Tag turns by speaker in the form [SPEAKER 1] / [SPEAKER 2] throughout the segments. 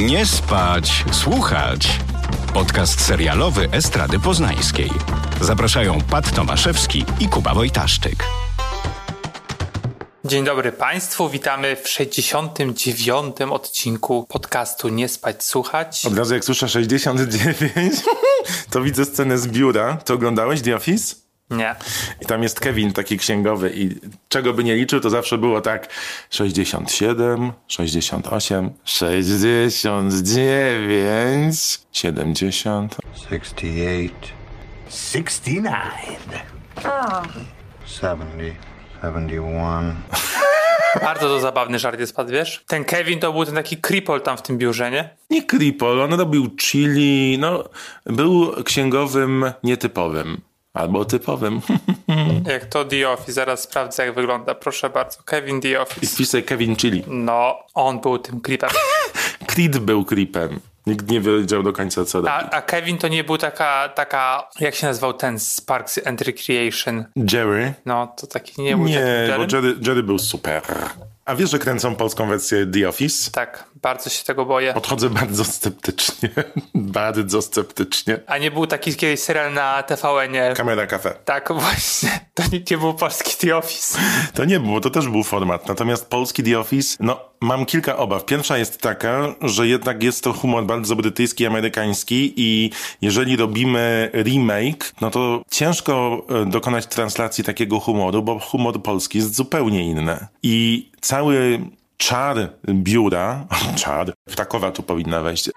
[SPEAKER 1] Nie spać, słuchać. Podcast serialowy Estrady Poznańskiej. Zapraszają Pat Tomaszewski i Kuba Wojtaszczyk.
[SPEAKER 2] Dzień dobry Państwu, witamy w 69. odcinku podcastu Nie spać, słuchać.
[SPEAKER 3] Od razu jak słyszę 69, to widzę scenę z biura. To oglądałeś The Office?
[SPEAKER 2] Nie.
[SPEAKER 3] I tam jest Kevin taki księgowy i czego by nie liczył, to zawsze było tak 67, 68, 69, 70.
[SPEAKER 4] 68,
[SPEAKER 5] 69.
[SPEAKER 4] 70, 71.
[SPEAKER 2] Bardzo to zabawny żart jest, wiesz? Ten Kevin to był ten taki cripple tam w tym biurze, nie?
[SPEAKER 3] Nie Kripol, on robił chili, no był księgowym nietypowym. Albo typowym.
[SPEAKER 2] Jak to The Office, zaraz sprawdzę jak wygląda. Proszę bardzo, Kevin The
[SPEAKER 3] I
[SPEAKER 2] Office.
[SPEAKER 3] wpisaj Kevin Chili.
[SPEAKER 2] No, on był tym creepem.
[SPEAKER 3] Creed był creepem. Nikt nie wiedział do końca co robi.
[SPEAKER 2] A, a Kevin to nie był taka, taka, jak się nazywał ten z Parks and Recreation?
[SPEAKER 3] Jerry?
[SPEAKER 2] No, to taki nie był
[SPEAKER 3] Nie, bo? Jerry, Jerry był super. A wiesz, że kręcą polską wersję The Office?
[SPEAKER 2] Tak, bardzo się tego boję.
[SPEAKER 3] Podchodzę bardzo sceptycznie. bardzo sceptycznie.
[SPEAKER 2] A nie był taki kiedyś serial na TVN-ie?
[SPEAKER 3] Kamera kafe.
[SPEAKER 2] Tak, właśnie. To nie, nie był polski The Office.
[SPEAKER 3] To nie było, to też był format. Natomiast polski The Office, no mam kilka obaw. Pierwsza jest taka, że jednak jest to humor bardzo brytyjski, amerykański i jeżeli robimy remake, no to ciężko e, dokonać translacji takiego humoru, bo humor polski jest zupełnie inny. I cały czar biura, czar, ptakowa tu powinna wejść,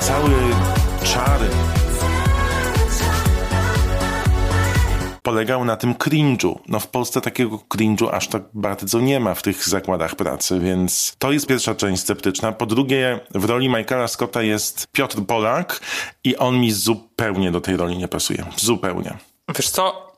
[SPEAKER 3] cały czar polegał na tym cringe'u. No w Polsce takiego cringe'u aż tak bardzo nie ma w tych zakładach pracy, więc to jest pierwsza część sceptyczna. Po drugie, w roli Michaela Scotta jest Piotr Polak i on mi zupełnie do tej roli nie pasuje. Zupełnie.
[SPEAKER 2] Wiesz co?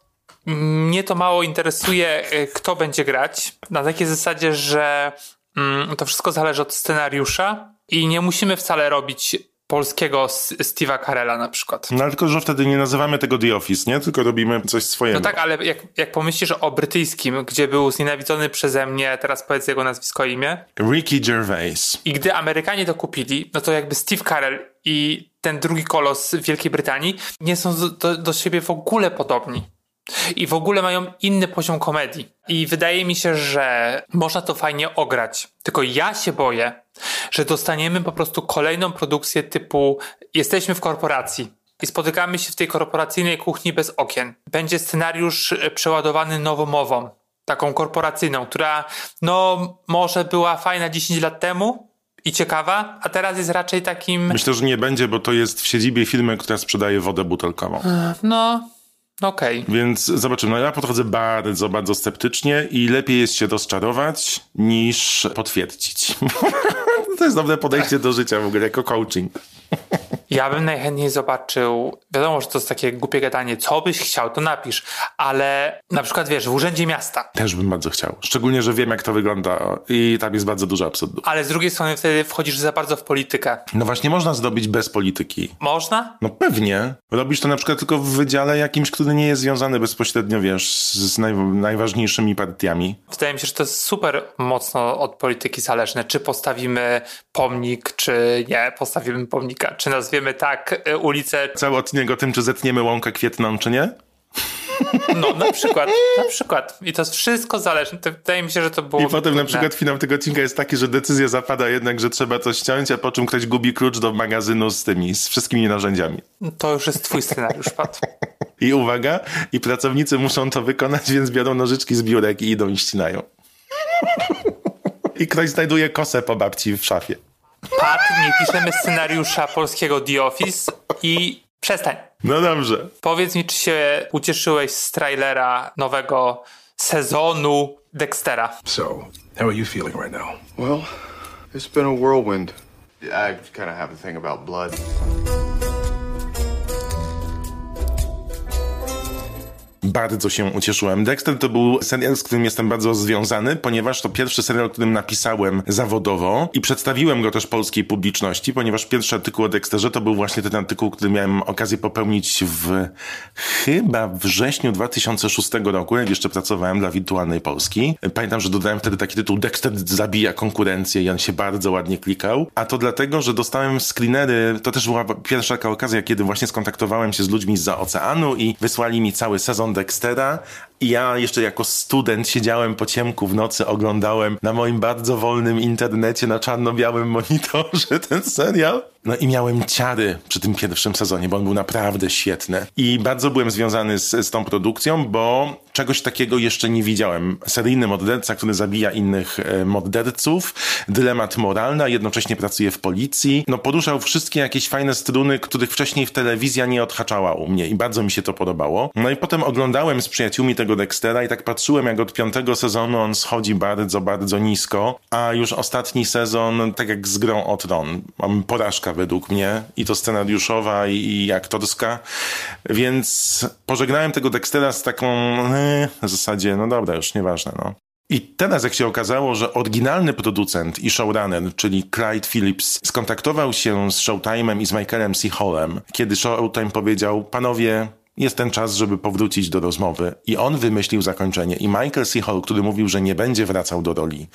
[SPEAKER 2] Mnie to mało interesuje, y, kto będzie grać. Na takiej zasadzie, że mm, to wszystko zależy od scenariusza i nie musimy wcale robić polskiego Steve'a Carella na przykład.
[SPEAKER 3] No tylko, że wtedy nie nazywamy tego The Office, nie? Tylko robimy coś swojego.
[SPEAKER 2] No tak, ale jak, jak pomyślisz o brytyjskim, gdzie był znienawidzony przeze mnie, teraz powiedz jego nazwisko imię,
[SPEAKER 3] Ricky Gervais.
[SPEAKER 2] i gdy Amerykanie to kupili, no to jakby Steve Carell i ten drugi kolos z Wielkiej Brytanii nie są do, do siebie w ogóle podobni. I w ogóle mają inny poziom komedii. I wydaje mi się, że można to fajnie ograć. Tylko ja się boję, że dostaniemy po prostu kolejną produkcję typu jesteśmy w korporacji i spotykamy się w tej korporacyjnej kuchni bez okien. Będzie scenariusz e, przeładowany nowomową, taką korporacyjną, która no może była fajna 10 lat temu i ciekawa, a teraz jest raczej takim
[SPEAKER 3] Myślę, że nie będzie, bo to jest w siedzibie firmy, która sprzedaje wodę butelkową.
[SPEAKER 2] no okej.
[SPEAKER 3] Więc zobaczymy. No ja podchodzę bardzo, bardzo sceptycznie i lepiej jest się rozczarować niż potwierdzić. to jest dobre podejście do życia w ogóle, jako coaching.
[SPEAKER 2] Ja bym najchętniej zobaczył, wiadomo, że to jest takie głupie gadanie, co byś chciał, to napisz, ale na przykład wiesz, w Urzędzie Miasta,
[SPEAKER 3] Też bym bardzo chciał. Szczególnie, że wiem, jak to wygląda i tam jest bardzo dużo absurdu.
[SPEAKER 2] ale z drugiej strony wtedy wchodzisz za bardzo w politykę.
[SPEAKER 3] No właśnie, można zdobyć bez polityki.
[SPEAKER 2] Można?
[SPEAKER 3] No pewnie. Robisz to na przykład tylko w wydziale jakimś, który nie jest związany bezpośrednio, wiesz, z naj, najważniejszymi partiami.
[SPEAKER 2] Wydaje mi się, że to jest super mocno od polityki zależne, czy postawimy pomnik, czy nie postawimy pomnika, czy nazwiemy tak y, ulicę,
[SPEAKER 3] Cały odcinek o tym, czy zetniemy łąkę kwietną, czy nie?
[SPEAKER 2] no na przykład, na przykład. I to wszystko zależne. To Wydaje mi się, że to było...
[SPEAKER 3] I potem na przykład finał tego odcinka jest taki, że decyzja zapada jednak, że trzeba coś ściąć, a po czym ktoś gubi klucz do magazynu z tymi, z wszystkimi narzędziami.
[SPEAKER 2] To już jest twój scenariusz, Pat.
[SPEAKER 3] I uwaga, i pracownicy muszą to wykonać, więc biorą nożyczki z biurek i idą i ścinają. I ktoś znajduje kosę po babci w szafie.
[SPEAKER 2] Pat, nie piszemy scenariusza polskiego The Office i przestań.
[SPEAKER 3] No dobrze.
[SPEAKER 2] Powiedz mi, czy się ucieszyłeś z trailera nowego sezonu Dextera?
[SPEAKER 5] So, how are you feeling right now?
[SPEAKER 6] Well, it's been a whirlwind. I kind of have a thing about blood.
[SPEAKER 3] Bardzo się ucieszyłem. Dexter to był serial, z którym jestem bardzo związany, ponieważ to pierwszy serial, którym napisałem zawodowo i przedstawiłem go też polskiej publiczności, ponieważ pierwszy artykuł o Dexterze to był właśnie ten artykuł, który miałem okazję popełnić w chyba wrześniu 2006 roku, jak jeszcze pracowałem dla Wirtualnej Polski. Pamiętam, że dodałem wtedy taki tytuł Dexter zabija konkurencję i on się bardzo ładnie klikał. A to dlatego, że dostałem screenery, to też była pierwsza taka okazja, kiedy właśnie skontaktowałem się z ludźmi z oceanu i wysłali mi cały sezon Dextera i ja jeszcze jako student siedziałem po ciemku w nocy, oglądałem na moim bardzo wolnym internecie na czarno-białym monitorze ten serial. No i miałem ciary przy tym pierwszym sezonie, bo on był naprawdę świetny. I bardzo byłem związany z, z tą produkcją, bo czegoś takiego jeszcze nie widziałem. Seryjny morderca, który zabija innych e, morderców, dylemat moralny, a jednocześnie pracuje w policji. No poruszał wszystkie jakieś fajne struny, których wcześniej w telewizja nie odhaczała u mnie i bardzo mi się to podobało. No i potem oglądałem z przyjaciółmi tego Dextera i tak patrzyłem, jak od piątego sezonu on schodzi bardzo, bardzo nisko, a już ostatni sezon, tak jak z grą o tron, porażka według mnie i to scenariuszowa i, i aktorska, więc pożegnałem tego Dextera z taką yy, w zasadzie, no dobra, już nieważne, no. I teraz, jak się okazało, że oryginalny producent i showrunner, czyli Clyde Phillips, skontaktował się z Showtime'em i z Michaelem C. Hallem, kiedy Showtime powiedział, panowie, jest ten czas, żeby powrócić do rozmowy. I on wymyślił zakończenie. I Michael C. Hall, który mówił, że nie będzie wracał do roli,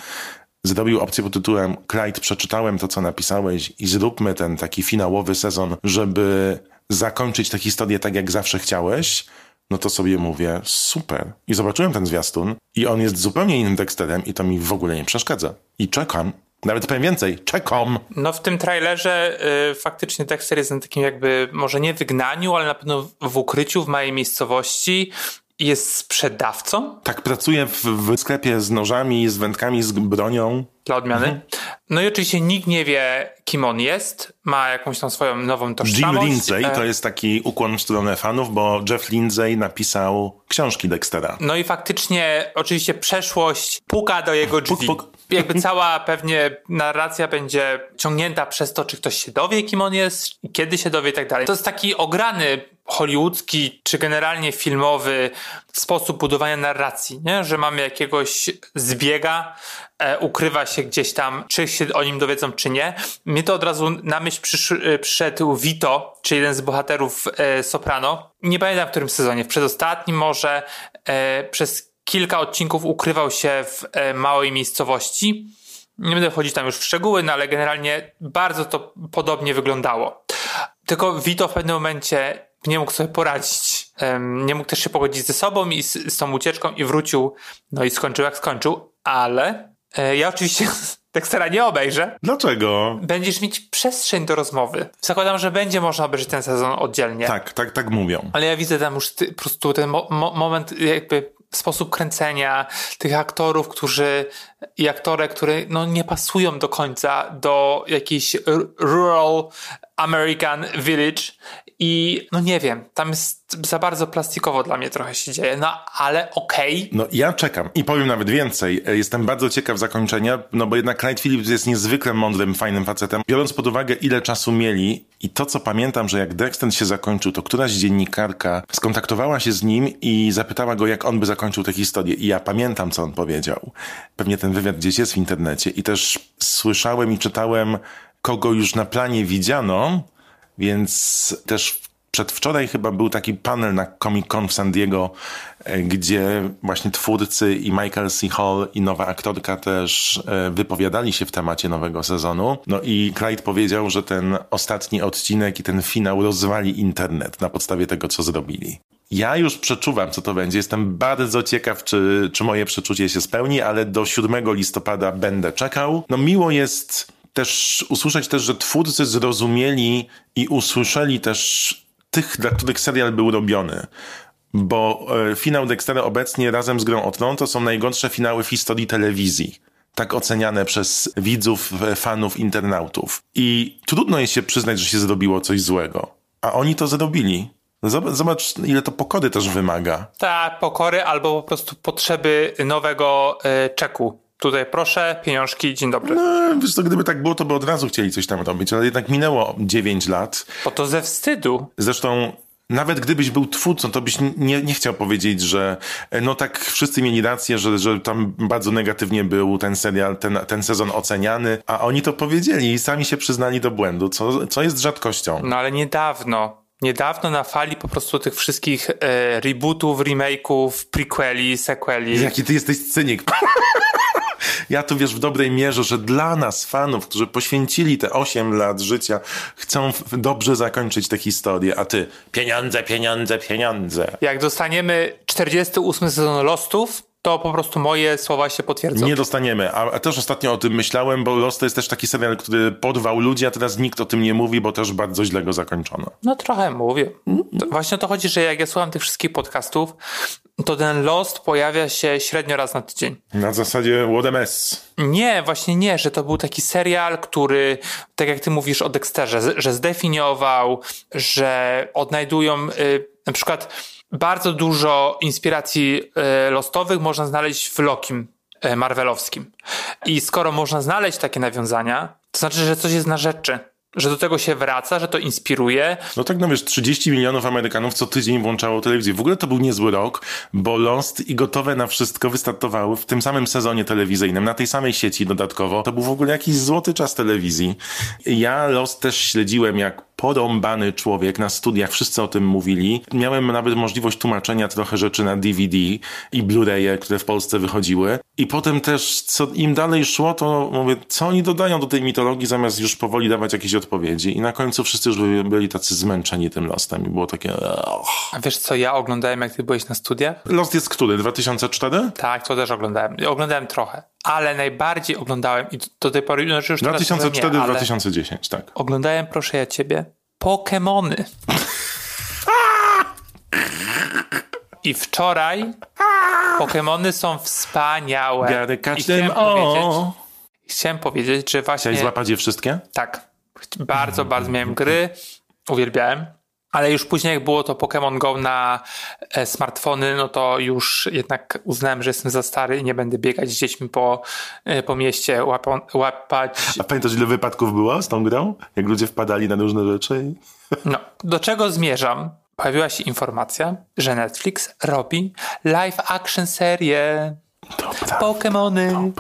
[SPEAKER 3] zrobił opcję pod tytułem Clyde, przeczytałem to, co napisałeś i zróbmy ten taki finałowy sezon, żeby zakończyć tę historię tak, jak zawsze chciałeś, no to sobie mówię, super. I zobaczyłem ten zwiastun i on jest zupełnie innym Dexterem i to mi w ogóle nie przeszkadza. I czekam. Nawet powiem więcej, czekam.
[SPEAKER 2] No w tym trailerze y, faktycznie Dexter jest na takim jakby, może nie wygnaniu, ale na pewno w ukryciu w małej miejscowości jest sprzedawcą
[SPEAKER 3] Tak pracuje w, w sklepie z nożami, z wędkami, z bronią.
[SPEAKER 2] dla odmiany. No i oczywiście nikt nie wie, kim on jest. Ma jakąś tam swoją nową
[SPEAKER 3] Jim
[SPEAKER 2] tożsamość.
[SPEAKER 3] Lindsay
[SPEAKER 2] E,
[SPEAKER 3] to jest taki ukłon w stronę fanów, bo Jeff Lindsay napisał książki Dextera.
[SPEAKER 2] No i faktycznie, oczywiście przeszłość puka do jego drzwi.
[SPEAKER 3] Puk, puk.
[SPEAKER 2] Jakby cała pewnie narracja będzie ciągnięta przez to, czy ktoś się dowie, kim on jest, kiedy się dowie i tak dalej. To jest taki ograny hollywoodzki, czy generalnie filmowy sposób budowania narracji, nie? że mamy jakiegoś zbiega, e, ukrywa się gdzieś tam, czy się o nim dowiedzą, czy nie. Mnie to od razu na myśl przysz, e, przyszedł Vito, czy jeden z bohaterów e, Soprano. Nie pamiętam w którym sezonie, w przedostatnim może, e, przez kilka odcinków ukrywał się w e, małej miejscowości. Nie będę wchodzić tam już w szczegóły, no ale generalnie bardzo to podobnie wyglądało. Tylko Vito w pewnym momencie nie mógł sobie poradzić. Nie mógł też się pogodzić ze sobą i z, z tą ucieczką i wrócił, no i skończył jak skończył, ale e, ja oczywiście Dextera nie obejrzę.
[SPEAKER 3] Dlaczego?
[SPEAKER 2] Będziesz mieć przestrzeń do rozmowy. Zakładam, że będzie można obejrzeć ten sezon oddzielnie.
[SPEAKER 3] Tak, tak, tak mówią.
[SPEAKER 2] Ale ja widzę tam już ty, po prostu ten mo- moment, jakby sposób kręcenia tych aktorów, którzy i aktorek, które no, nie pasują do końca do jakiejś rural American village i no nie wiem, tam jest za bardzo plastikowo dla mnie trochę się dzieje, no ale okej.
[SPEAKER 3] No ja czekam i powiem nawet więcej. E, Jestem bardzo ciekaw zakończenia, no bo jednak Clyde Phillips jest niezwykle mądrym, fajnym facetem. Biorąc pod uwagę ile czasu mieli i to co pamiętam, że jak Dexter się zakończył, to któraś dziennikarka skontaktowała się z nim i zapytała go jak on by zakończył tę historię i ja pamiętam co on powiedział. Pewnie ten wywiad gdzieś jest w internecie i też słyszałem i czytałem kogo już na planie widziano, więc też przedwczoraj chyba był taki panel na Comic Con w San Diego, e, gdzie właśnie twórcy i Michael C. Hall i nowa aktorka też e, wypowiadali się w temacie nowego sezonu. No i Clyde powiedział, że ten ostatni odcinek i ten finał rozwali internet na podstawie tego, co zrobili. Ja już przeczuwam, co to będzie. Jestem bardzo ciekaw, czy, czy moje przeczucie się spełni, ale do 7 listopada będę czekał. No miło jest też usłyszeć też, że twórcy zrozumieli i usłyszeli też tych, dla których serial był robiony. Bo e, finał Dextera obecnie razem z Grą o Tron to są najgorsze finały w historii telewizji. Tak oceniane przez widzów, e, fanów, internautów. I trudno jest się przyznać, że się zrobiło coś złego. A oni to zrobili. Zobacz, ile to pokory też wymaga.
[SPEAKER 2] Ta pokory albo po prostu potrzeby nowego e, czeku. Tutaj proszę, pieniążki, dzień dobry.
[SPEAKER 3] No, wiesz co, gdyby tak było, to by od razu chcieli coś tam robić, ale jednak minęło 9 lat.
[SPEAKER 2] Bo to ze wstydu.
[SPEAKER 3] Zresztą nawet gdybyś był twórcą, to byś nie, nie chciał powiedzieć, że e, no tak wszyscy mieli rację, że, że tam bardzo negatywnie był ten serial, ten, ten sezon oceniany, a oni to powiedzieli i sami się przyznali do błędu, co, co jest rzadkością.
[SPEAKER 2] No ale niedawno, niedawno na fali po prostu tych wszystkich e, rebootów, remake'ów, prequeli, sequeli.
[SPEAKER 3] Jaki ty jesteś cynik. Ja tu wiesz w dobrej mierze, że dla nas, fanów, którzy poświęcili te 8 lat życia, chcą dobrze zakończyć tę historię, a ty pieniądze, pieniądze, pieniądze.
[SPEAKER 2] Jak dostaniemy 48 sezon Lostów, to po prostu moje słowa się potwierdzą.
[SPEAKER 3] Nie dostaniemy, a, też ostatnio o tym myślałem, bo Lost to jest też taki serial, który porwał ludzi, a teraz nikt o tym nie mówi, bo też bardzo źle go zakończono.
[SPEAKER 2] No trochę mówię. To właśnie o to chodzi, że jak ja słucham tych wszystkich podcastów, to ten Lost pojawia się średnio raz na tydzień.
[SPEAKER 3] Na zasadzie mess.
[SPEAKER 2] Nie, właśnie nie, że to był taki serial, który, tak jak ty mówisz o Dexterze, że zdefiniował, że odnajdują y, na przykład bardzo dużo inspiracji y, lostowych można znaleźć w Lokim y, Marvelowskim. I skoro można znaleźć takie nawiązania, to znaczy, że coś jest na rzeczy. Że do tego się wraca, że to inspiruje.
[SPEAKER 3] No tak, no wiesz, 30 milionów Amerykanów co tydzień włączało telewizję. W ogóle to był niezły rok, bo Lost i Gotowe na Wszystko wystartowały w tym samym sezonie telewizyjnym, na tej samej sieci dodatkowo. To był w ogóle jakiś złoty czas telewizji. Ja Lost też śledziłem jak porąbany człowiek na studiach, wszyscy o tym mówili. Miałem nawet możliwość tłumaczenia trochę rzeczy na DVD i Blu-raye, które w Polsce wychodziły. I potem też, co im dalej szło, to mówię, co oni dodają do tej mitologii, zamiast już powoli dawać jakieś odpowiedzi. I na końcu wszyscy już byli, tacy zmęczeni tym Lostem i było takie... "Ugh".
[SPEAKER 2] A wiesz, co ja oglądałem, jak ty byłeś na studiach?
[SPEAKER 3] Lost jest który? 2004?
[SPEAKER 2] Tak, to też oglądałem. Oglądałem trochę, ale najbardziej oglądałem i do tej pory, znaczy już teraz może nie, ale
[SPEAKER 3] 2004-2010, tak.
[SPEAKER 2] oglądałem, proszę ja ciebie, Pokemony. I wczoraj Pokemony są wspaniałe.
[SPEAKER 3] Gotta catch
[SPEAKER 2] chciałem powiedzieć, chciałem powiedzieć, że właśnie
[SPEAKER 3] Chciałeś złapać je wszystkie?
[SPEAKER 2] tak, bardzo, bardzo miałem gry, uwielbiałem. Ale już później, jak było to Pokémon Go na e, smartfony, no to już jednak uznałem, że jestem za stary i nie będę biegać z dziećmi po, e, po mieście, łapać.
[SPEAKER 3] A pamiętasz, ile wypadków było z tą grą? Jak ludzie wpadali na różne rzeczy? i-
[SPEAKER 2] No, do czego zmierzam? Pojawiła się informacja, że Netflix robi live action serię Pokémony.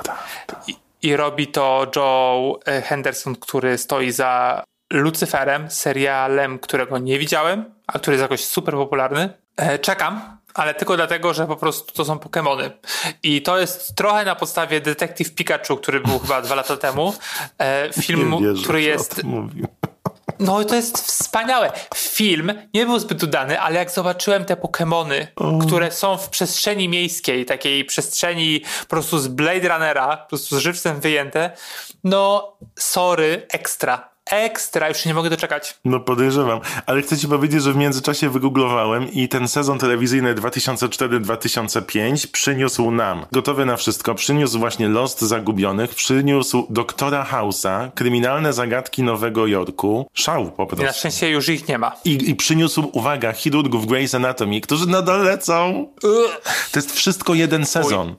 [SPEAKER 2] I, I robi to Joe e, Henderson, który stoi za Lucyferem, serialem, którego nie widziałem, a który jest jakoś super popularny. E, Czekam, ale tylko dlatego, że po prostu to są Pokémony. I to jest trochę na podstawie Detective Pikachu, który był chyba dwa lata temu. E, Film,
[SPEAKER 3] wierzę,
[SPEAKER 2] który jest no to jest wspaniałe. Film nie był zbyt udany, ale jak zobaczyłem te Pokémony, które są w przestrzeni miejskiej, takiej przestrzeni po prostu z Blade Runnera, po prostu z żywcem wyjęte, no sorry, ekstra. Ekstra, już się nie mogę doczekać.
[SPEAKER 3] No podejrzewam, ale chcę ci powiedzieć, że w międzyczasie wygooglowałem i ten sezon telewizyjny 2004-2005 przyniósł nam, gotowy na wszystko, przyniósł właśnie Lost Zagubionych, przyniósł Doktora House'a, kryminalne zagadki Nowego Jorku, szał po
[SPEAKER 2] I na
[SPEAKER 3] prostu.
[SPEAKER 2] szczęście już ich nie ma.
[SPEAKER 3] I, I przyniósł, uwaga, chirurgów Grey's Anatomy, którzy nadal lecą. To jest wszystko jeden sezon.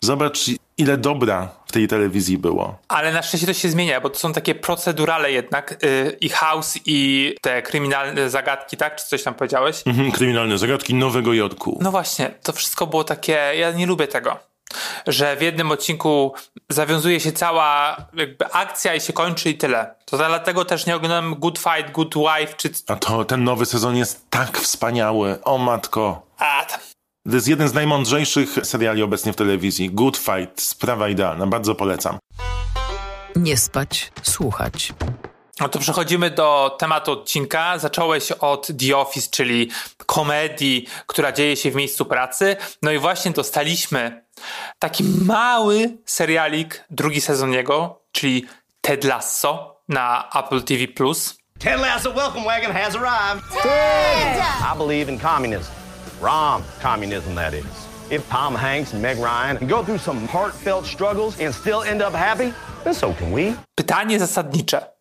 [SPEAKER 3] Zobacz, ile dobra w tej telewizji było.
[SPEAKER 2] Ale na szczęście to się zmienia, bo to są takie procedurale jednak. Yy, I House, i te kryminalne zagadki, tak? Czy coś tam powiedziałeś?
[SPEAKER 3] Mhm, kryminalne zagadki Nowego Jorku.
[SPEAKER 2] No właśnie, to wszystko było takie. Ja nie lubię tego. Że w jednym odcinku zawiązuje się cała jakby akcja i się kończy i tyle. To dlatego też nie oglądam Good Fight, Good Wife, czy.
[SPEAKER 3] A to ten nowy sezon jest tak wspaniały. O matko.
[SPEAKER 2] A.
[SPEAKER 3] To jest jeden z najmądrzejszych seriali obecnie w telewizji. Good Fight, sprawa idealna, bardzo polecam.
[SPEAKER 7] Nie spać, słuchać.
[SPEAKER 2] No to przechodzimy do tematu odcinka. Zacząłeś od The Office, czyli komedii, która dzieje się w miejscu pracy. No i właśnie dostaliśmy taki mały serialik, drugi sezon jego, czyli Ted Lasso na Apple TV+.
[SPEAKER 8] Ted Lasso welcome wagon has arrived. I believe in communism. Rom communism, that is. If Tom Hanks and Meg Ryan can go through some heartfelt struggles and still end up happy, then so can we.
[SPEAKER 2] Pytanie zasadnicze.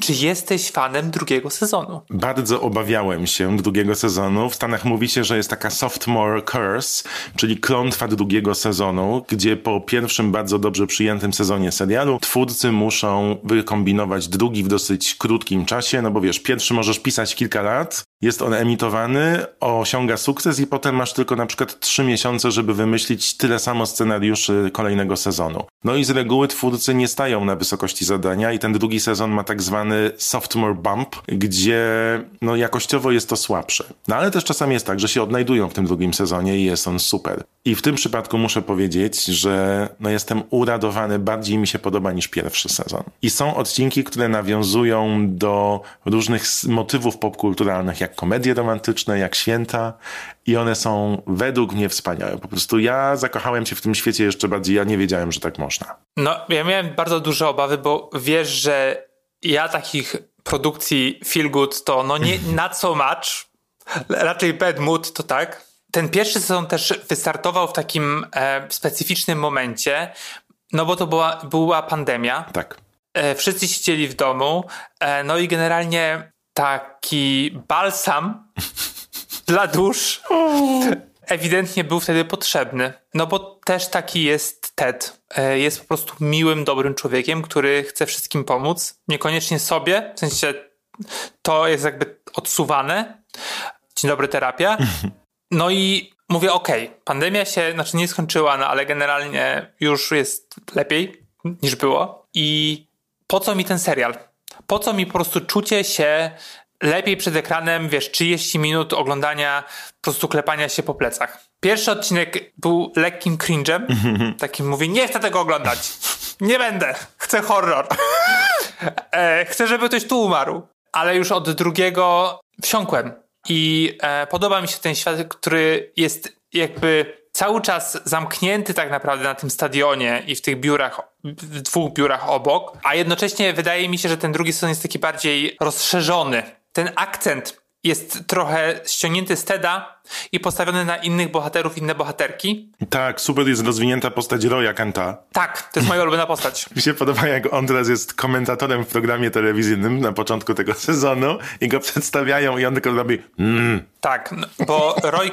[SPEAKER 2] Czy jesteś fanem drugiego sezonu?
[SPEAKER 3] Bardzo obawiałem się drugiego sezonu. W Stanach mówi się, że jest taka sophomore curse, czyli klątwa drugiego sezonu, gdzie po pierwszym bardzo dobrze przyjętym sezonie serialu twórcy muszą wykombinować drugi w dosyć krótkim czasie, no bo wiesz, pierwszy możesz pisać kilka lat, jest on emitowany, osiąga sukces i potem masz tylko na przykład trzy miesiące, żeby wymyślić tyle samo scenariuszy kolejnego sezonu. No i z reguły twórcy nie stają na wysokości zadania i ten drugi sezon ma tak zwany sophomore bump, gdzie no jakościowo jest to słabsze. No ale też czasami jest tak, że się odnajdują w tym drugim sezonie i jest on super. I w tym przypadku muszę powiedzieć, że no jestem uradowany, bardziej mi się podoba niż pierwszy sezon. I są odcinki, które nawiązują do różnych motywów popkulturalnych, jak komedie romantyczne, jak święta i one są według mnie wspaniałe. Po prostu ja zakochałem się w tym świecie jeszcze bardziej, ja nie wiedziałem, że tak można.
[SPEAKER 2] No, ja miałem bardzo duże obawy, bo wiesz, że ja takich produkcji feel good to no nie na co match, raczej bad mood to tak. Ten pierwszy sezon też wystartował w takim e, specyficznym momencie, no bo to była, była pandemia.
[SPEAKER 3] Tak.
[SPEAKER 2] E, wszyscy siedzieli w domu, e, no i generalnie taki balsam dla dusz ewidentnie był wtedy potrzebny. No bo też taki jest Ted. E, jest po prostu miłym, dobrym człowiekiem, który chce wszystkim pomóc. Niekoniecznie sobie, w sensie to jest jakby odsuwane. Dzień dobry, terapia. No i mówię, okej, okay, pandemia się, znaczy nie skończyła, no ale generalnie już jest lepiej niż było. I po co mi ten serial? Po co mi po prostu czucie się lepiej przed ekranem, wiesz, 30 minut oglądania, po prostu klepania się po plecach. Pierwszy odcinek był lekkim cringe'em, takim mówię, nie chcę tego oglądać, nie będę, chcę horror, e, chcę, żeby ktoś tu umarł. Ale już od drugiego wsiąkłem. I e, podoba mi się ten świat, który jest jakby cały czas zamknięty tak naprawdę na tym stadionie i w tych biurach, w dwóch biurach obok, a jednocześnie wydaje mi się, że ten drugi sezon jest taki bardziej rozszerzony ten akcent jest trochę ściągnięty z Teda i postawiony na innych bohaterów, inne bohaterki.
[SPEAKER 3] Tak, super jest rozwinięta postać Roya Kenta.
[SPEAKER 2] Tak, to jest moja ulubiona postać.
[SPEAKER 3] Mi się podoba, jak on teraz jest komentatorem w programie telewizyjnym na początku tego sezonu i go przedstawiają i on tylko robi mm.
[SPEAKER 2] Tak, bo Roy,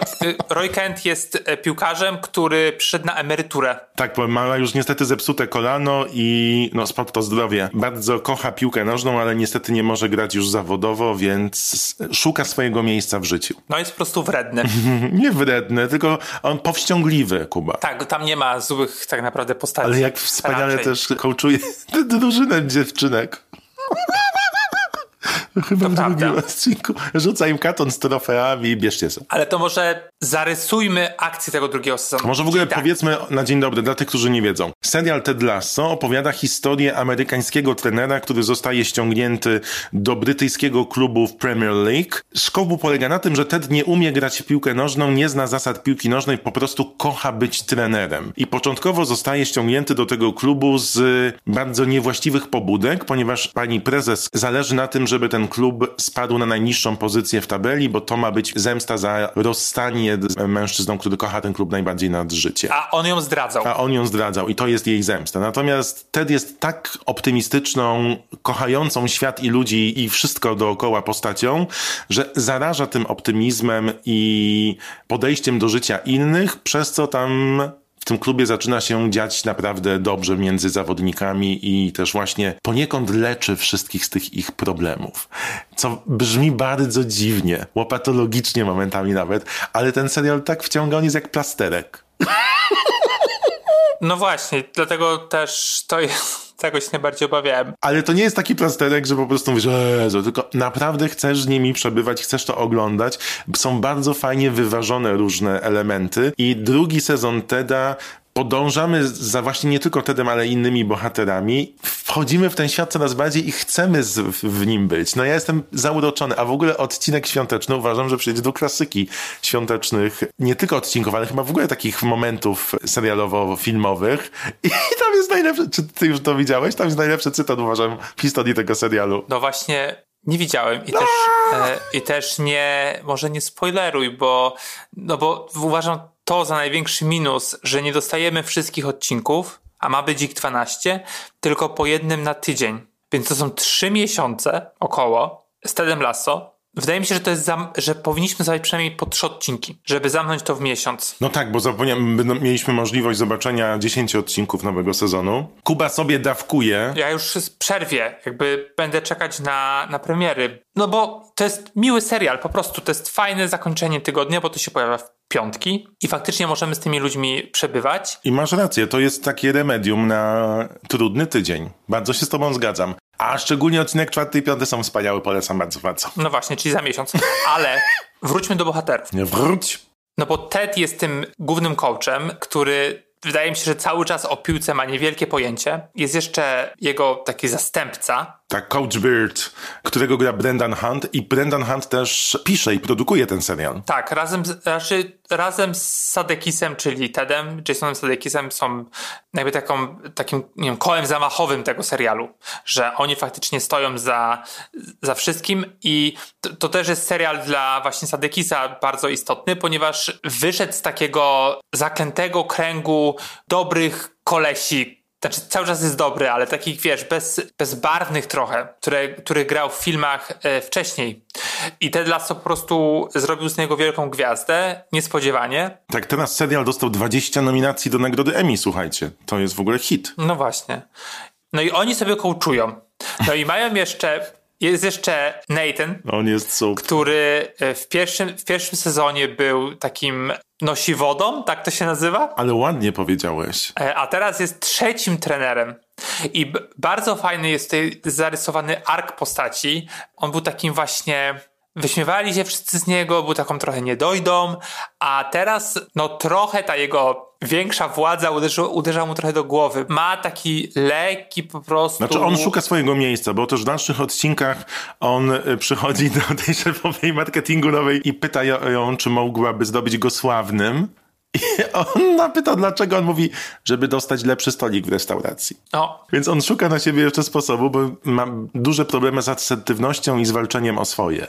[SPEAKER 2] Roy Kent jest e, piłkarzem, który przyszedł na emeryturę.
[SPEAKER 3] Tak, bo ma już niestety zepsute kolano i no sport to zdrowie. Bardzo kocha piłkę nożną, ale niestety nie może grać już zawodowo, więc szuka swojego miejsca w życiu.
[SPEAKER 2] No jest po prostu wredny.
[SPEAKER 3] nie wredny, tylko on powściągliwy, Kuba.
[SPEAKER 2] Tak, tam nie ma złych tak naprawdę postaci.
[SPEAKER 3] Ale jak wspaniale Raczej. też kołczuje drużynę dziewczynek. Chyba to w drugim odcinku. Rzuca im katon z trofeami i bierzcie sobie.
[SPEAKER 2] Ale to może zarysujmy akcję tego drugiego sezonu.
[SPEAKER 3] Może w ogóle tak. powiedzmy na dzień dobry dla tych, którzy nie wiedzą. Serial Ted Lasso opowiada historię amerykańskiego trenera, który zostaje ściągnięty do brytyjskiego klubu w Premier League. Szkołu polega na tym, że Ted nie umie grać w piłkę nożną, nie zna zasad piłki nożnej, po prostu kocha być trenerem. I początkowo zostaje ściągnięty do tego klubu z bardzo niewłaściwych pobudek, ponieważ pani prezes zależy na tym, żeby ten klub spadł na najniższą pozycję w tabeli, bo to ma być zemsta za rozstanie z mężczyzną, który kocha ten klub najbardziej nad życie.
[SPEAKER 2] A on ją zdradzał.
[SPEAKER 3] A on ją zdradzał i to jest jej zemsta. Natomiast Ted jest tak optymistyczną, kochającą świat i ludzi i wszystko dookoła postacią, że zaraża tym optymizmem i podejściem do życia innych, przez co tam tym klubie zaczyna się dziać naprawdę dobrze między zawodnikami i też właśnie poniekąd leczy wszystkich z tych ich problemów. Co brzmi bardzo dziwnie, łopatologicznie momentami nawet, ale ten serial tak wciąga, on jest jak plasterek.
[SPEAKER 2] No właśnie, dlatego też to jest tego się najbardziej obawiałem.
[SPEAKER 3] Ale to nie jest taki plasterek, że po prostu mówisz, Jezu, tylko naprawdę chcesz z nimi przebywać, chcesz to oglądać. Są bardzo fajnie wyważone różne elementy i drugi sezon Teda podążamy za właśnie nie tylko Tedem, ale innymi bohaterami. Wchodzimy w ten świat coraz bardziej i chcemy z, w nim być. No ja jestem zauroczony, a w ogóle odcinek świąteczny uważam, że przejdzie do klasyki świątecznych, nie tylko odcinków, ale chyba w ogóle takich momentów serialowo-filmowych. I tam jest najlepszy, czy ty już to widziałeś? Tam jest najlepszy cytat, uważam, w historii tego serialu.
[SPEAKER 2] No właśnie, nie widziałem i też, e, i też nie, może nie spoileruj, bo, no bo uważam to za największy minus, że nie dostajemy wszystkich odcinków, a ma być ich 12, tylko po jednym na tydzień. Więc to są trzy miesiące około z Tedem Lasso. Wydaje mi się, że to jest że powinniśmy zrobić przynajmniej po trzy odcinki, żeby zamknąć to w miesiąc.
[SPEAKER 3] No tak, bo będą- mieliśmy możliwość zobaczenia 10 odcinków nowego sezonu. Kuba sobie dawkuje.
[SPEAKER 2] Ja już przerwie, jakby będę czekać na, na premiery. No bo to jest miły serial, po prostu to jest fajne zakończenie tygodnia, bo to się pojawia w piątki i faktycznie możemy z tymi ludźmi przebywać.
[SPEAKER 3] I masz rację, to jest takie remedium na trudny tydzień. Bardzo się z tobą zgadzam. A szczególnie odcinek czwarty i piąty są wspaniałe, polecam bardzo, bardzo.
[SPEAKER 2] No właśnie, czyli za miesiąc. Ale wróćmy do bohaterów.
[SPEAKER 3] Nie wróć.
[SPEAKER 2] No bo Ted jest tym głównym coachem, który wydaje mi się, że cały czas o piłce ma niewielkie pojęcie. Jest jeszcze jego taki zastępca.
[SPEAKER 3] Tak, Coach Beard, którego gra Brendan Hunt i Brendan Hunt też pisze i produkuje ten serial.
[SPEAKER 2] Tak, razem znaczy, razem z Sadekisem, czyli Tedem, Jasonem Sadekisem są jakby taką, takim nie wiem, kołem zamachowym tego serialu, że oni faktycznie stoją za, za wszystkim i to, to też jest serial dla właśnie Sadekisa bardzo istotny, ponieważ wyszedł z takiego zaklętego kręgu dobrych kolesi, znaczy cały czas jest dobry, ale takich wiesz, bez, bezbarwnych trochę, które, który grał w filmach e, wcześniej. I Ted Lasso po prostu zrobił z niego wielką gwiazdę, niespodziewanie.
[SPEAKER 3] Tak, teraz serial dostał 20 nominacji do nagrody Emmy, słuchajcie. To jest w ogóle hit.
[SPEAKER 2] No właśnie. No i oni sobie coachują. No i mają jeszcze, jest jeszcze Nathan,
[SPEAKER 3] On jest super.
[SPEAKER 2] który e, w pierwszym, w pierwszym sezonie był takim nosiwodą, tak to się nazywa?
[SPEAKER 3] Ale ładnie powiedziałeś.
[SPEAKER 2] E, A teraz jest trzecim trenerem. I bardzo fajny jest tutaj zarysowany ark postaci. On był takim właśnie. Wyśmiewali się wszyscy z niego, był taką trochę niedojdą, a teraz, no trochę ta jego większa władza uderzy, uderza mu trochę do głowy. Ma taki lekki po prostu.
[SPEAKER 3] Znaczy on szuka swojego miejsca, bo też w dalszych odcinkach on y, przychodzi do tej szefowej marketingowej i pyta ją, czy mogłaby zdobyć go sławnym. I on napyta, dlaczego on mówi, żeby dostać lepszy stolik w restauracji.
[SPEAKER 2] No,
[SPEAKER 3] Więc on szuka na siebie jeszcze sposobu, bo ma duże problemy z asertywnością i z walczeniem o swoje.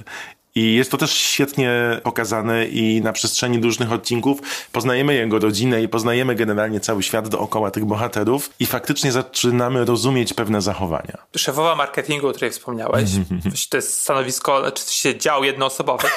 [SPEAKER 3] I jest to też świetnie pokazane i na przestrzeni różnych odcinków poznajemy jego rodzinę i poznajemy generalnie cały świat dookoła tych bohaterów i faktycznie zaczynamy rozumieć pewne zachowania.
[SPEAKER 2] szefowa marketingu, o której wspomniałeś, to jest stanowisko, czy to się dział jednoosobowy.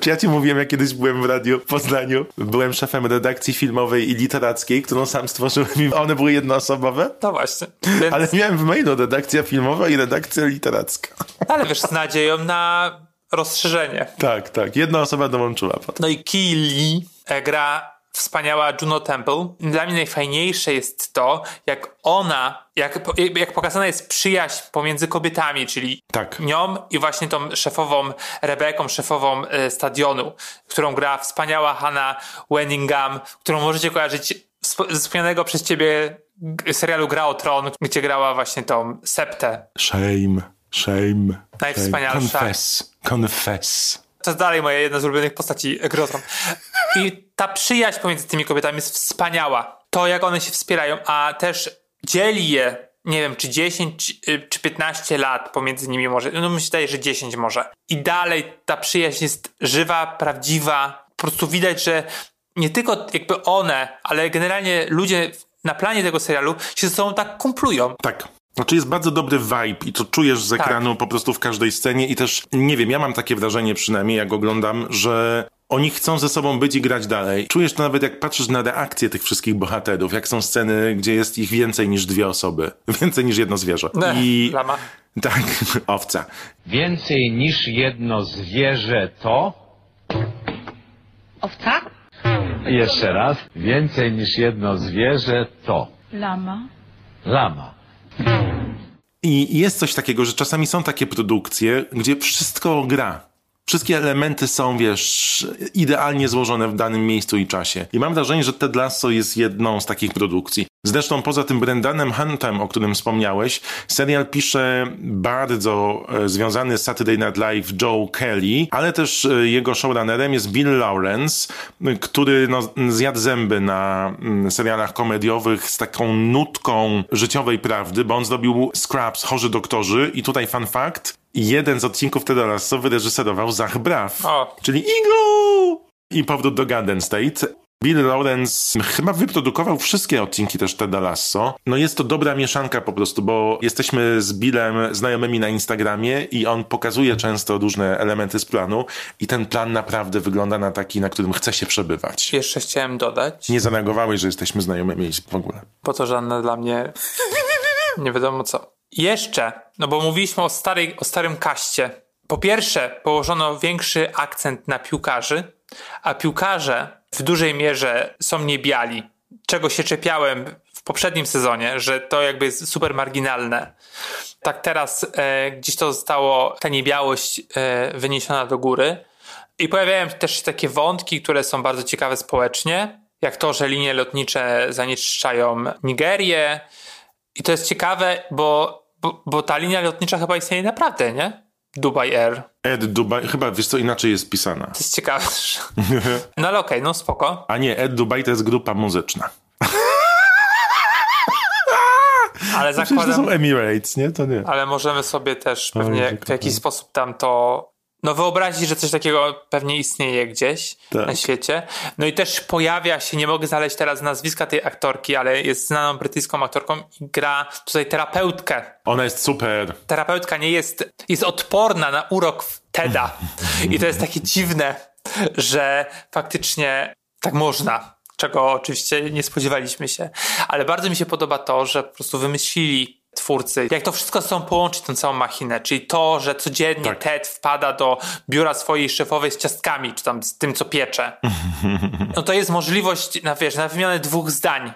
[SPEAKER 3] Czy ja ci mówiłem, jak kiedyś byłem w radiu w Poznaniu? Byłem szefem redakcji filmowej i literackiej, którą sam stworzyłem i one były jednoosobowe?
[SPEAKER 2] No właśnie. Więc,
[SPEAKER 3] Ale miałem w mailu redakcja filmowa i redakcja literacka.
[SPEAKER 2] ale wiesz, z nadzieją na rozszerzenie.
[SPEAKER 3] Tak, tak. Jedna osoba dołączyła potem.
[SPEAKER 2] No i Kili e, gra wspaniała Juno Temple. Dla mnie najfajniejsze jest to, jak ona, jak, jak pokazana jest przyjaźń pomiędzy kobietami, czyli
[SPEAKER 3] Tak.
[SPEAKER 2] nią i właśnie tą szefową Rebeką, szefową e, stadionu, którą gra wspaniała Hannah Wenningham, którą możecie kojarzyć ze wspomnianego przez ciebie serialu Gra o Tron, gdzie grała właśnie tą Septę.
[SPEAKER 3] Shame, shame.
[SPEAKER 2] Najwspanialsza.
[SPEAKER 3] shame. Confess, confess.
[SPEAKER 2] To dalej moja jedna z ulubionych postaci Grotron. I ta przyjaźń pomiędzy tymi kobietami jest wspaniała. To, jak one się wspierają, a też dzieli je, nie wiem, czy 10 y, czy 15 lat pomiędzy nimi może. No mi się wydaje, że 10 może. I dalej ta przyjaźń jest żywa, prawdziwa. Po prostu widać, że nie tylko jakby one, ale generalnie ludzie na planie tego serialu się ze sobą tak kumplują.
[SPEAKER 3] Tak. Znaczy jest bardzo dobry vibe i to czujesz z
[SPEAKER 2] Tak.
[SPEAKER 3] ekranu po prostu w każdej scenie i też, nie wiem, ja mam takie wrażenie przynajmniej, jak oglądam, że oni chcą ze sobą być i grać dalej. Czujesz to nawet jak patrzysz na reakcje tych wszystkich bohaterów, jak są sceny, gdzie jest ich więcej niż dwie osoby. Więcej niż jedno zwierzę.
[SPEAKER 2] Ne,
[SPEAKER 3] I
[SPEAKER 2] lama.
[SPEAKER 3] tak, owca.
[SPEAKER 9] Więcej niż jedno zwierzę to.
[SPEAKER 10] Owca?
[SPEAKER 9] Jeszcze raz. Więcej niż jedno zwierzę to.
[SPEAKER 10] Lama.
[SPEAKER 9] Lama.
[SPEAKER 3] I jest coś takiego, że czasami są takie produkcje, gdzie wszystko gra. Wszystkie elementy są, wiesz, idealnie złożone w danym miejscu i czasie. I mam wrażenie, że Ted Lasso jest jedną z takich produkcji. Zresztą poza tym Brendanem Huntem, o którym wspomniałeś, serial pisze bardzo e, związany z Saturday Night Live Joe Kelly, ale też e, jego showrunnerem jest Bill Lawrence, który no, zjadł zęby na mm, serialach komediowych z taką nutką życiowej prawdy, bo on zrobił Scraps, Chorzy Doktorzy i tutaj fun fact, jeden z odcinków Teda Lasso wyreżyserował Zach Braff,
[SPEAKER 2] O.
[SPEAKER 3] czyli Eagle! I powrót do Garden State. Bill Lawrence chyba wyprodukował wszystkie odcinki też Teda Lasso. No jest to dobra mieszanka po prostu, bo jesteśmy z Billem znajomymi na Instagramie i on pokazuje często różne elementy z planu i ten plan naprawdę wygląda na taki, na którym chce się przebywać.
[SPEAKER 2] Jeszcze chciałem dodać,
[SPEAKER 3] Nie zareagowałeś, że jesteśmy znajomymi w ogóle.
[SPEAKER 2] bo to żadne dla mnie nie wiadomo co. Jeszcze, no bo mówiliśmy o, starej, o starym kaście. Po pierwsze, położono większy akcent na piłkarzy, a piłkarze w dużej mierze są niebiali. Czego się czepiałem w poprzednim sezonie, że to jakby jest super marginalne. Tak teraz e, gdzieś to zostało, ta niebiałość e, wyniesiona do góry. I pojawiają się też takie wątki, które są bardzo ciekawe społecznie, jak to, że linie lotnicze zanieczyszczają Nigerię. I to jest ciekawe, bo, bo, bo ta linia lotnicza chyba istnieje naprawdę, nie? Dubai Air.
[SPEAKER 3] Ed Dubai, chyba wiesz co inaczej jest pisana.
[SPEAKER 2] To jest ciekawe. że- No ale okej, no spoko.
[SPEAKER 3] A nie, Ed Dubai to jest grupa muzyczna.
[SPEAKER 2] Ale
[SPEAKER 3] Przecież to
[SPEAKER 2] zakładam,
[SPEAKER 3] są Emirates, nie? To nie.
[SPEAKER 2] ale możemy sobie też pewnie w jakiś sposób tam to no wyobrazić, że coś takiego pewnie istnieje gdzieś
[SPEAKER 3] Tak.
[SPEAKER 2] na świecie. No i też pojawia się, nie mogę znaleźć teraz nazwiska tej aktorki, ale jest znaną brytyjską aktorką i gra tutaj terapeutkę.
[SPEAKER 3] Ona jest super.
[SPEAKER 2] terapeutka nie jest, jest odporna na urok Teda. I to jest takie dziwne, że faktycznie tak można. Czego oczywiście nie spodziewaliśmy się. Ale bardzo mi się podoba to, że po prostu wymyślili twórcy, jak to wszystko sobą połączyć, tą całą machinę. Czyli to, że codziennie
[SPEAKER 3] Tak.
[SPEAKER 2] Ted wpada do biura swojej szefowej z ciastkami, czy tam z tym, co piecze. No to jest możliwość na, wiesz, na wymianę dwóch zdań.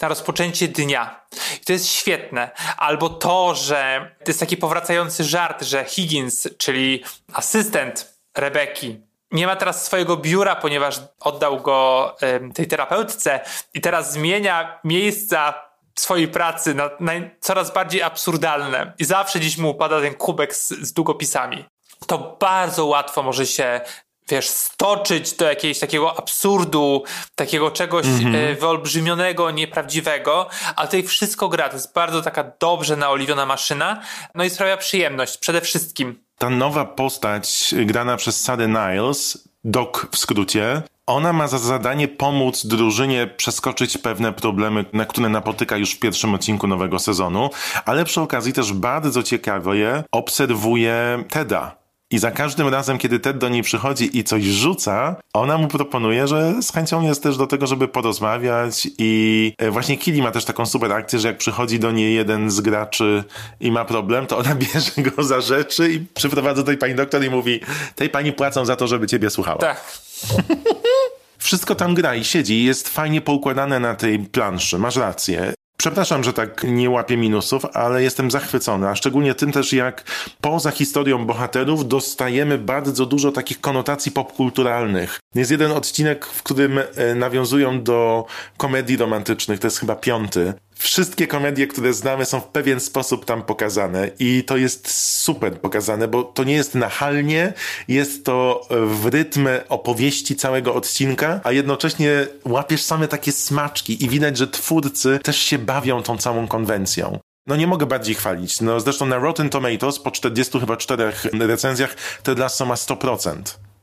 [SPEAKER 2] Na rozpoczęcie dnia. I to jest świetne. Albo to, że to jest taki powracający żart, że Higgins, czyli asystent Rebeki, nie ma teraz swojego biura, ponieważ oddał go em, tej terapeutce i teraz zmienia miejsca swojej pracy na, na coraz bardziej absurdalne. I zawsze gdzieś mu upada ten kubek z, z długopisami. To bardzo łatwo może się wiesz, stoczyć do jakiegoś takiego absurdu, takiego czegoś e, wyolbrzymionego, nieprawdziwego, ale tutaj wszystko gra. To jest bardzo taka dobrze naoliwiona maszyna, no i sprawia przyjemność przede wszystkim.
[SPEAKER 3] Ta nowa postać grana przez Sarah Niles, Doc w skrócie, ona ma za zadanie pomóc drużynie przeskoczyć pewne problemy, na które napotyka już w pierwszym odcinku nowego sezonu, ale przy okazji też bardzo ciekawie obserwuje Teda. I za każdym razem, kiedy Ted do niej przychodzi i coś rzuca, ona mu proponuje, że z chęcią jest też do tego, żeby porozmawiać i e, właśnie Kili ma też taką super akcję, że jak przychodzi do niej jeden z graczy i ma problem, to ona bierze go za rzeczy i przyprowadza do tej pani doktor i mówi, tej pani płacą za to, żeby ciebie słuchała.
[SPEAKER 2] Tak.
[SPEAKER 3] Wszystko tam gra i siedzi jest fajnie poukładane na tej planszy, masz rację. Przepraszam, że tak nie łapię minusów, ale jestem zachwycony, a szczególnie tym też, jak poza historią bohaterów dostajemy bardzo dużo takich konotacji popkulturalnych. Jest jeden odcinek, w którym e, nawiązują do komedii romantycznych, to jest chyba piąty. Wszystkie komedie, które znamy, są w pewien sposób tam pokazane i to jest super pokazane, bo to nie jest nachalnie, jest to w rytm opowieści całego odcinka, a jednocześnie łapiesz same takie smaczki i widać, że twórcy też się bawią tą całą konwencją. No nie mogę bardziej chwalić. No zresztą na Rotten Tomatoes po 40 chyba czterech recenzjach Ted Lasso ma 100%.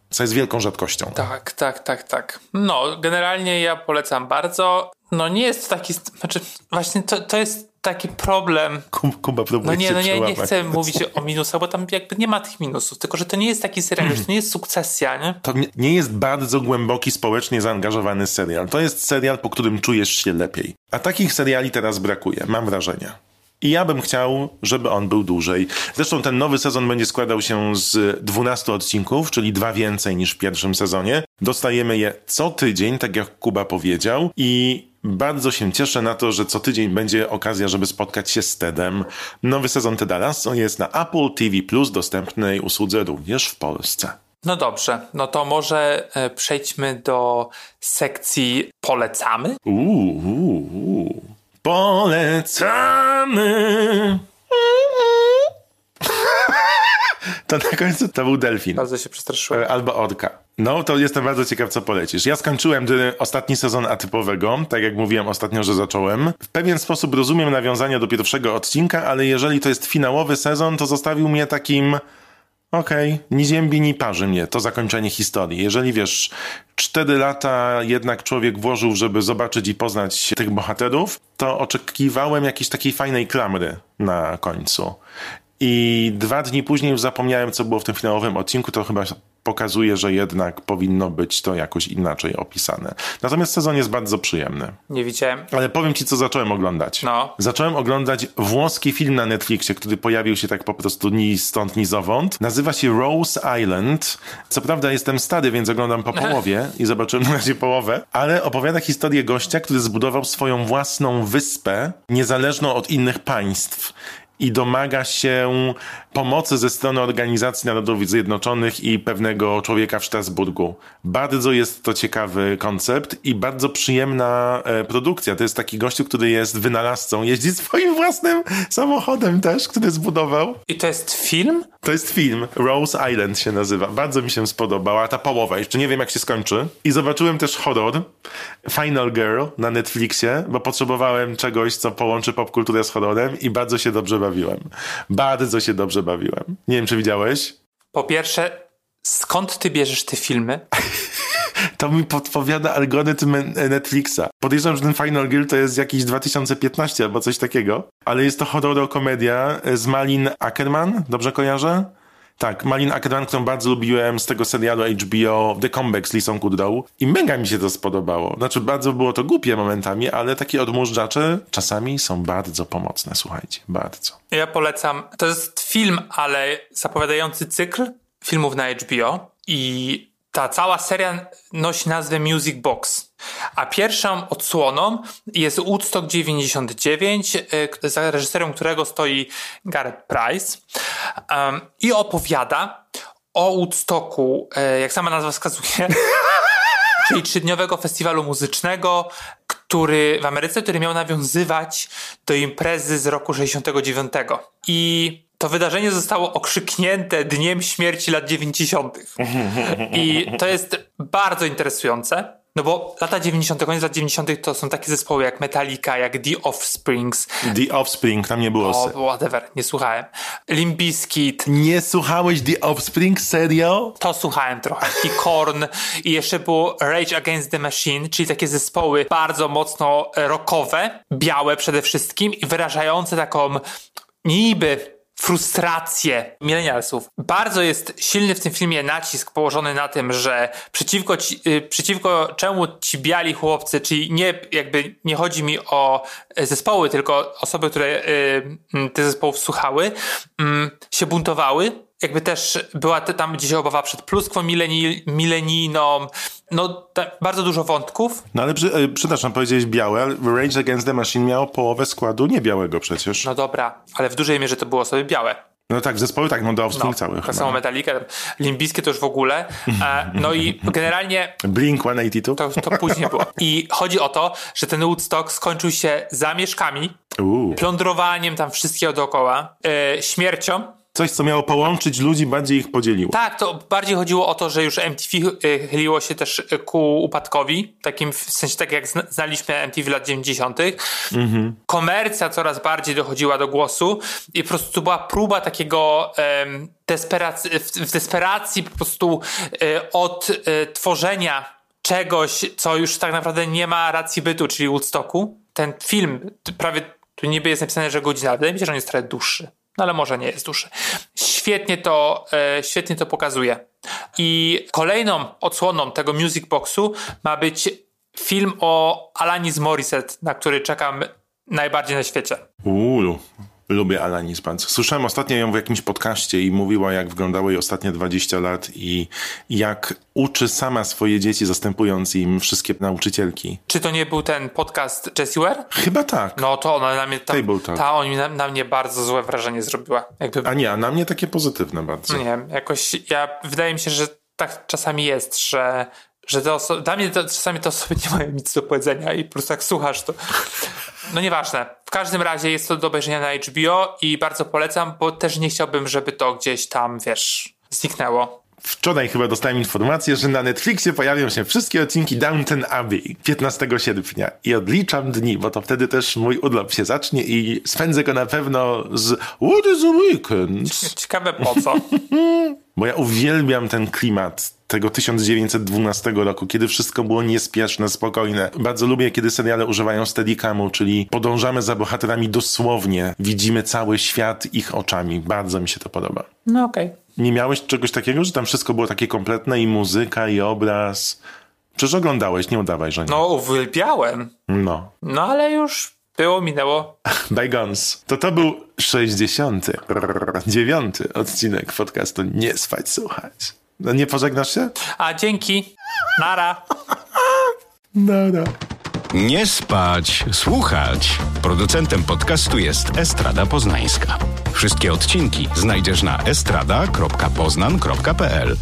[SPEAKER 3] Co jest wielką rzadkością.
[SPEAKER 2] Tak, tak, tak, tak. No, generalnie ja polecam bardzo. No nie jest to taki, znaczy właśnie to, to jest taki problem.
[SPEAKER 3] Kuba, próbuje
[SPEAKER 2] No nie, no nie, nie chcę mówić o minusach, bo tam jakby nie ma tych minusów, tylko że to nie jest taki serial, że to nie jest sukcesja, nie?
[SPEAKER 3] To nie- nie jest bardzo głęboki, społecznie zaangażowany serial. To jest serial, po którym czujesz się lepiej. A takich seriali teraz brakuje, mam wrażenie. I ja bym chciał, żeby on był dłużej. Zresztą ten nowy sezon będzie składał się z 12 odcinków, czyli dwa więcej niż w pierwszym sezonie. Dostajemy je co tydzień, tak jak Kuba powiedział, i bardzo się cieszę na to, że co tydzień będzie okazja, żeby spotkać się z Tedem. Nowy sezon Teda Lasso jest na Apple TV Plus, dostępnej usłudze również w Polsce.
[SPEAKER 2] No dobrze, no to może e, przejdźmy do sekcji polecamy.
[SPEAKER 3] Uuu, uuu, uuu. Polecamy. To na końcu to był delfin.
[SPEAKER 2] Bardzo się przestraszyłem.
[SPEAKER 3] E, Albo orka. No, to jestem bardzo ciekaw, co polecisz. Ja skończyłem ten ostatni sezon atypowego, tak jak mówiłem ostatnio, że zacząłem. W pewien sposób rozumiem nawiązania do pierwszego odcinka, ale jeżeli to jest finałowy sezon, to zostawił mnie takim okej, okay, ni ziębi, ni parzy mnie to zakończenie historii. Jeżeli wiesz, cztery lata jednak człowiek włożył, żeby zobaczyć i poznać tych bohaterów, to oczekiwałem jakiejś takiej fajnej klamry na końcu. I dwa dni później już zapomniałem, co było w tym finałowym odcinku, to chyba pokazuje, że jednak powinno być to jakoś inaczej opisane. Natomiast sezon jest bardzo przyjemny.
[SPEAKER 2] Nie widziałem.
[SPEAKER 3] Ale powiem ci, co zacząłem oglądać.
[SPEAKER 2] No.
[SPEAKER 3] Zacząłem oglądać włoski film na Netflixie, który pojawił się tak po prostu ni stąd, ni zowąd. Nazywa się Rose Island. Co prawda jestem stary, więc oglądam po połowie i zobaczyłem na razie połowę, ale opowiada historię gościa, który zbudował swoją własną wyspę, niezależną od innych państw i domaga się pomocy ze strony Organizacji Narodów Zjednoczonych i pewnego człowieka w Strasburgu. Bardzo jest to ciekawy koncept i bardzo przyjemna e, produkcja. To jest taki gościu, który jest wynalazcą, jeździ swoim własnym samochodem też, który zbudował.
[SPEAKER 2] I to jest film?
[SPEAKER 3] To jest film. Rose Island się nazywa. Bardzo mi się spodobała ta połowa. Jeszcze nie wiem, jak się skończy. I zobaczyłem też horror Final Girl na Netflixie, bo potrzebowałem czegoś, co połączy popkulturę z horrorem i bardzo się dobrze bawiłem. Bardzo się dobrze bawiłem. Nie wiem, czy widziałeś?
[SPEAKER 2] Po pierwsze, skąd ty bierzesz te filmy?
[SPEAKER 3] to mi podpowiada algorytm Netflixa. Podejrzewam, że ten Final Girl to jest jakiś 2015 albo coś takiego, ale jest to horror-komedia z Malin Ackerman, dobrze kojarzę? Tak, Malin Ackerman, którą bardzo lubiłem z tego serialu HBO The Comeback z Lisą Kudrow i mega mi się to spodobało. Znaczy bardzo było to głupie momentami, ale takie odmóżdżacze czasami są bardzo pomocne, słuchajcie, bardzo.
[SPEAKER 2] Ja polecam, to jest film, ale zapowiadający cykl filmów na HBO i ta cała seria nosi nazwę Music Box. A pierwszą odsłoną jest Woodstock 99, e, za reżyserem którego stoi Gareth Price um, i opowiada o Woodstocku, e, jak sama nazwa wskazuje, czyli trzydniowego festiwalu muzycznego, który w Ameryce, który miał nawiązywać do imprezy z roku 69. I to wydarzenie zostało okrzyknięte Dniem Śmierci lat 90. I to jest bardzo interesujące. No bo lata 90., koniec lat 90. to są takie zespoły jak Metallica, jak The Offsprings.
[SPEAKER 3] The Offspring, tam nie było.
[SPEAKER 2] O, whatever, nie słuchałem. Limbiskit.
[SPEAKER 3] Nie słuchałeś The Offspring, serio?
[SPEAKER 2] To słuchałem trochę. I Korn. I jeszcze było Rage Against the Machine, czyli takie zespoły bardzo mocno rockowe, białe przede wszystkim i wyrażające taką niby frustrację milenialsów. Bardzo jest silny w tym filmie nacisk położony na tym, że przeciwko, ci, y, przeciwko czemu ci biali chłopcy, czyli nie jakby nie chodzi mi o zespoły, tylko osoby, które y, te zespołów słuchały, mm, się buntowały jakby też była tam gdzieś obawa przed pluskwą mileni, milenijną, no bardzo dużo wątków.
[SPEAKER 3] No ale przy, e, przepraszam, powiedziałeś białe, Rage Against the Machine miało połowę składu nie białego przecież.
[SPEAKER 2] No dobra, ale w dużej mierze to było sobie białe.
[SPEAKER 3] No tak, zespoły tak, no do no, cały.
[SPEAKER 2] Tak samo Metallica, Limbiskie to już w ogóle. E, no i generalnie...
[SPEAKER 3] Blink 182?
[SPEAKER 2] To, to później było. I chodzi o to, że ten Woodstock skończył się zamieszkami,
[SPEAKER 3] Uuu.
[SPEAKER 2] plądrowaniem tam wszystkiego dookoła, e, śmiercią,
[SPEAKER 3] coś, co miało połączyć ludzi, bardziej ich podzieliło.
[SPEAKER 2] Tak, to bardziej chodziło o to, że już MTV y, chyliło się też ku upadkowi, takim w sensie tak jak znaliśmy MTV lat 90. Mhm. Komercja coraz bardziej dochodziła do głosu i po prostu to była próba takiego um, desperacji, w, desperacji po prostu e, od e, tworzenia czegoś, co już tak naprawdę nie ma racji bytu, czyli Woodstocku. Ten film prawie tu niby jest napisane, że godzina, wydaje mi się, że on jest trochę dłuższy no ale może nie jest duży. Świetnie to, e, świetnie to pokazuje. I kolejną odsłoną tego Music Boxu ma być film o Alanis Morissette, na który czekam najbardziej na świecie.
[SPEAKER 3] Uuu, Lubię Alanis Pants. Słyszałem ostatnio ją w jakimś podcaście i mówiła, jak wyglądały jej ostatnie 20 lat i jak uczy sama swoje dzieci, zastępując im wszystkie nauczycielki.
[SPEAKER 2] Czy to nie był ten podcast Jessie Ware?
[SPEAKER 3] Chyba tak.
[SPEAKER 2] No to ona na mnie, ta,
[SPEAKER 3] Tabletop.
[SPEAKER 2] ta on na, na, mnie bardzo złe wrażenie zrobiła.
[SPEAKER 3] Jakby... A nie, a na mnie takie pozytywne bardzo.
[SPEAKER 2] Nie jakoś ja, wydaje mi się, że tak czasami jest, że że te osoby, dla mnie to, czasami te osoby nie mają nic do powiedzenia i po prostu jak słuchasz to, no nieważne. W każdym razie jest to do obejrzenia na HBO i bardzo polecam, bo też nie chciałbym, żeby to gdzieś tam, wiesz, zniknęło.
[SPEAKER 3] Wczoraj chyba dostałem informację, że na Netflixie pojawią się wszystkie odcinki Downton Abbey 15 sierpnia i odliczam dni, bo to wtedy też mój urlop się zacznie i spędzę go na pewno z What is a Weekend?
[SPEAKER 2] Ciekawe po co.
[SPEAKER 3] Bo ja uwielbiam ten klimat tego 1912 roku, kiedy wszystko było niespieszne, spokojne. Bardzo lubię, kiedy seriale używają steadicamu, czyli podążamy za bohaterami dosłownie. Widzimy cały świat ich oczami. Bardzo mi się to podoba.
[SPEAKER 2] No okej. Okay.
[SPEAKER 3] Nie miałeś czegoś takiego, że tam wszystko było takie kompletne i muzyka, i obraz? Przecież oglądałeś, nie udawaj, że nie.
[SPEAKER 2] No, uwielbiałem.
[SPEAKER 3] No.
[SPEAKER 2] No, ale już było, minęło.
[SPEAKER 3] Bygons. To to był 69. odcinek podcastu Nie spać, słuchać. Nie pożegnasz się?
[SPEAKER 2] A dzięki. Nara.
[SPEAKER 3] Nara.
[SPEAKER 1] Nie spać, słuchać. Producentem podcastu jest Estrada Poznańska. Wszystkie odcinki znajdziesz na estrada.poznan.pl.